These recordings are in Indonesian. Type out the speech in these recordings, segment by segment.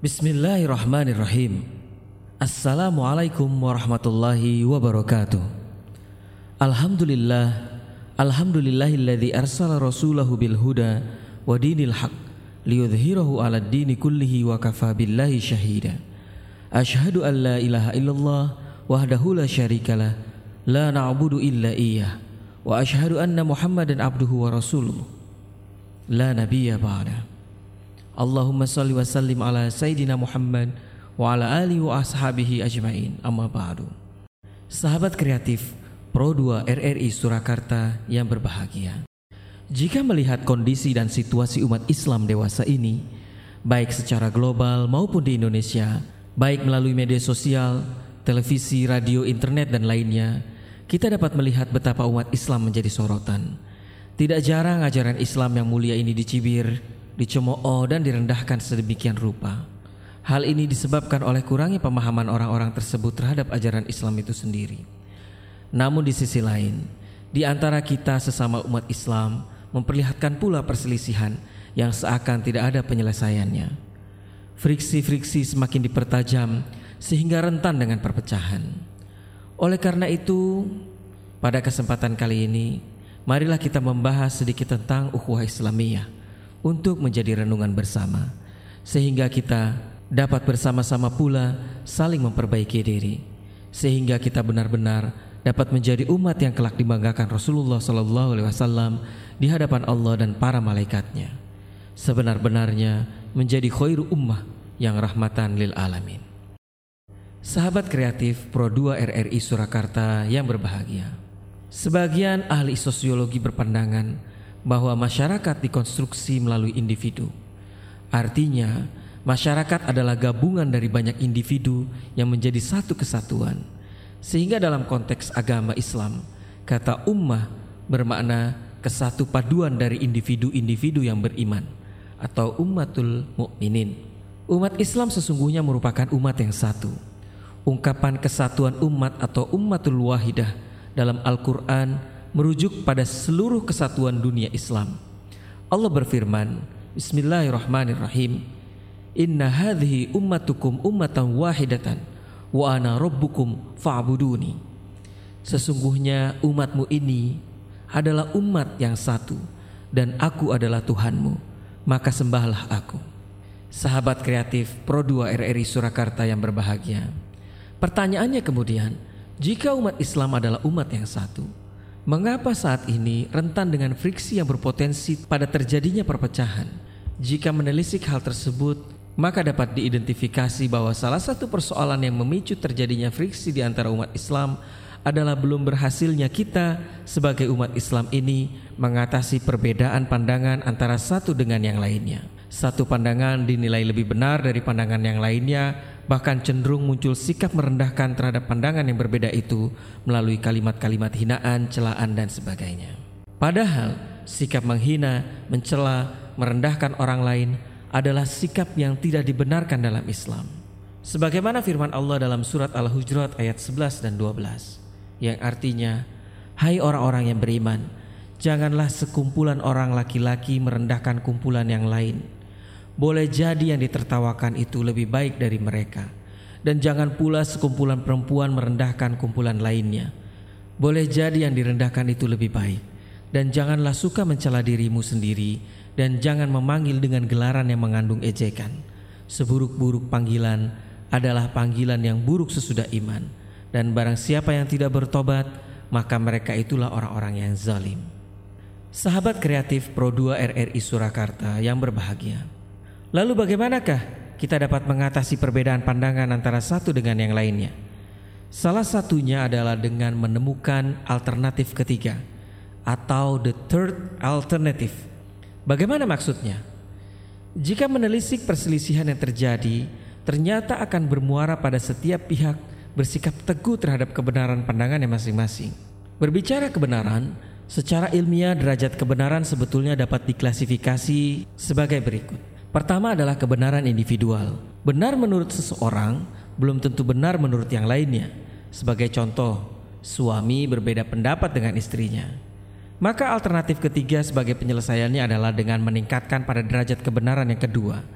Bismillahirrahmanirrahim. Assalamualaikum warahmatullahi wabarakatuh. Alhamdulillah, alhamdulillahilladzi arsala rasulahu bil huda wa dinil haq liyudhhirahu 'ala dini kullihi wa kafa billahi syahida. Ashhadu an la ilaha illallah wahdahu la syarikalah la na'budu illa iyyah wa ashhadu anna Muhammadan abduhu wa rasuluh. La nabiyya ba'da. Allahumma salli wa sallim ala Sayyidina Muhammad wa ala alihi wa ashabihi ajmain. Amma ba'du. Sahabat kreatif Pro 2 RRI Surakarta yang berbahagia. Jika melihat kondisi dan situasi umat Islam dewasa ini Baik secara global maupun di Indonesia Baik melalui media sosial, televisi, radio, internet dan lainnya Kita dapat melihat betapa umat Islam menjadi sorotan. Tidak jarang ajaran Islam yang mulia ini dicibir dicemooh dan direndahkan sedemikian rupa. Hal ini disebabkan oleh kurangnya pemahaman orang-orang tersebut terhadap ajaran Islam itu sendiri. Namun di sisi lain, di antara kita sesama umat Islam memperlihatkan pula perselisihan yang seakan tidak ada penyelesaiannya. Friksi-friksi semakin dipertajam sehingga rentan dengan perpecahan. Oleh karena itu, pada kesempatan kali ini, marilah kita membahas sedikit tentang ukhuwah Islamiyah untuk menjadi renungan bersama, sehingga kita dapat bersama-sama pula saling memperbaiki diri, sehingga kita benar-benar dapat menjadi umat yang kelak dibanggakan Rasulullah Sallallahu Alaihi Wasallam di hadapan Allah dan para malaikatnya. Sebenar-benarnya menjadi khairu ummah yang rahmatan lil alamin. Sahabat kreatif Pro 2 RRI Surakarta yang berbahagia. Sebagian ahli sosiologi berpandangan bahwa masyarakat dikonstruksi melalui individu. Artinya, masyarakat adalah gabungan dari banyak individu yang menjadi satu kesatuan. Sehingga dalam konteks agama Islam, kata ummah bermakna kesatu paduan dari individu-individu yang beriman atau ummatul mukminin. Umat Islam sesungguhnya merupakan umat yang satu. Ungkapan kesatuan umat atau ummatul wahidah dalam Al-Qur'an merujuk pada seluruh kesatuan dunia Islam. Allah berfirman, Bismillahirrahmanirrahim. Inna hadhihi ummatukum ummatan wahidatan wa ana rabbukum fa'buduni. Sesungguhnya umatmu ini adalah umat yang satu dan aku adalah Tuhanmu, maka sembahlah aku. Sahabat kreatif Pro 2 RRI Surakarta yang berbahagia. Pertanyaannya kemudian, jika umat Islam adalah umat yang satu, Mengapa saat ini rentan dengan friksi yang berpotensi pada terjadinya perpecahan? Jika menelisik hal tersebut, maka dapat diidentifikasi bahwa salah satu persoalan yang memicu terjadinya friksi di antara umat Islam adalah belum berhasilnya kita sebagai umat Islam ini mengatasi perbedaan pandangan antara satu dengan yang lainnya. Satu pandangan dinilai lebih benar dari pandangan yang lainnya, bahkan cenderung muncul sikap merendahkan terhadap pandangan yang berbeda itu melalui kalimat-kalimat hinaan, celaan, dan sebagainya. Padahal sikap menghina, mencela, merendahkan orang lain adalah sikap yang tidak dibenarkan dalam Islam. Sebagaimana firman Allah dalam surat Al-Hujurat ayat 11 dan 12 yang artinya, Hai orang-orang yang beriman, janganlah sekumpulan orang laki-laki merendahkan kumpulan yang lain boleh jadi yang ditertawakan itu lebih baik dari mereka. Dan jangan pula sekumpulan perempuan merendahkan kumpulan lainnya. Boleh jadi yang direndahkan itu lebih baik. Dan janganlah suka mencela dirimu sendiri dan jangan memanggil dengan gelaran yang mengandung ejekan. Seburuk-buruk panggilan adalah panggilan yang buruk sesudah iman. Dan barang siapa yang tidak bertobat, maka mereka itulah orang-orang yang zalim. Sahabat kreatif Pro 2 RRI Surakarta yang berbahagia. Lalu bagaimanakah kita dapat mengatasi perbedaan pandangan antara satu dengan yang lainnya? Salah satunya adalah dengan menemukan alternatif ketiga atau the third alternative. Bagaimana maksudnya? Jika menelisik perselisihan yang terjadi, ternyata akan bermuara pada setiap pihak bersikap teguh terhadap kebenaran pandangannya masing-masing. Berbicara kebenaran, secara ilmiah derajat kebenaran sebetulnya dapat diklasifikasi sebagai berikut. Pertama adalah kebenaran individual. Benar menurut seseorang belum tentu benar menurut yang lainnya. Sebagai contoh, suami berbeda pendapat dengan istrinya. Maka alternatif ketiga sebagai penyelesaiannya adalah dengan meningkatkan pada derajat kebenaran yang kedua,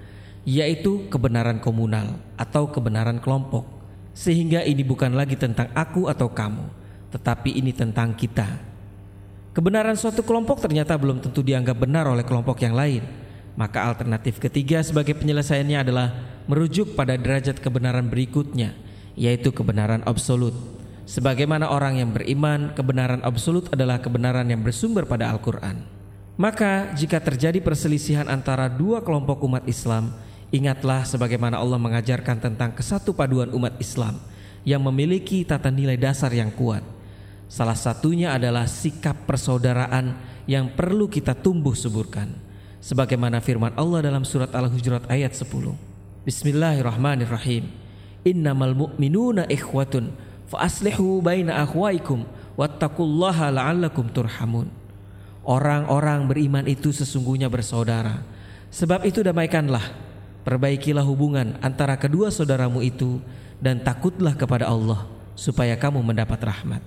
yaitu kebenaran komunal atau kebenaran kelompok. Sehingga ini bukan lagi tentang aku atau kamu, tetapi ini tentang kita. Kebenaran suatu kelompok ternyata belum tentu dianggap benar oleh kelompok yang lain. Maka alternatif ketiga sebagai penyelesaiannya adalah merujuk pada derajat kebenaran berikutnya, yaitu kebenaran absolut. Sebagaimana orang yang beriman, kebenaran absolut adalah kebenaran yang bersumber pada Al-Quran. Maka jika terjadi perselisihan antara dua kelompok umat Islam, Ingatlah sebagaimana Allah mengajarkan tentang kesatu paduan umat Islam yang memiliki tata nilai dasar yang kuat. Salah satunya adalah sikap persaudaraan yang perlu kita tumbuh suburkan. Sebagaimana firman Allah dalam surat Al-Hujurat ayat 10. Bismillahirrahmanirrahim. Innamal mu'minuna ikhwatun fa aslihu baina akhwaikum wattaqullaha la'allakum turhamun. Orang-orang beriman itu sesungguhnya bersaudara. Sebab itu damaikanlah Perbaikilah hubungan antara kedua saudaramu itu dan takutlah kepada Allah supaya kamu mendapat rahmat.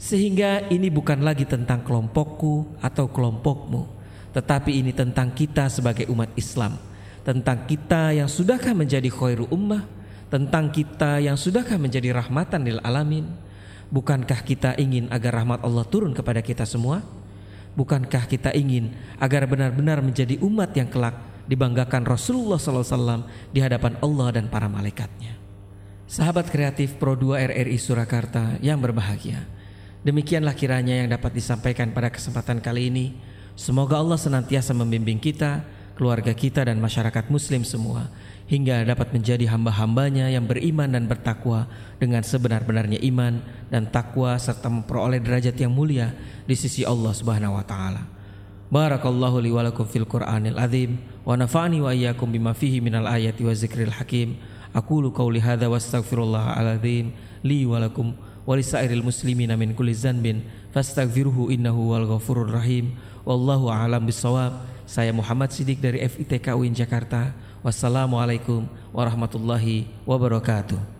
Sehingga ini bukan lagi tentang kelompokku atau kelompokmu, tetapi ini tentang kita sebagai umat Islam, tentang kita yang sudahkah menjadi khairu ummah, tentang kita yang sudahkah menjadi rahmatan lil alamin. Bukankah kita ingin agar rahmat Allah turun kepada kita semua? Bukankah kita ingin agar benar-benar menjadi umat yang kelak dibanggakan Rasulullah SAW di hadapan Allah dan para malaikatnya. Sahabat kreatif Pro 2 RRI Surakarta yang berbahagia. Demikianlah kiranya yang dapat disampaikan pada kesempatan kali ini. Semoga Allah senantiasa membimbing kita, keluarga kita dan masyarakat muslim semua hingga dapat menjadi hamba-hambanya yang beriman dan bertakwa dengan sebenar-benarnya iman dan takwa serta memperoleh derajat yang mulia di sisi Allah Subhanahu wa taala. Barakallahu li walakum fil Qur'anil azim wa nafa'ani wa iyyakum bima fihi minal ayati wa zikril hakim. Aqulu qawli hadza wastaghfirullah al-azim li walakum wa lisairil muslimina min kulli zanbin fastaghfiruhu innahu wal ghafurur rahim. Wallahu a'lam bissawab. Saya Muhammad Sidik dari FITK UIN Jakarta. Wassalamualaikum warahmatullahi wabarakatuh.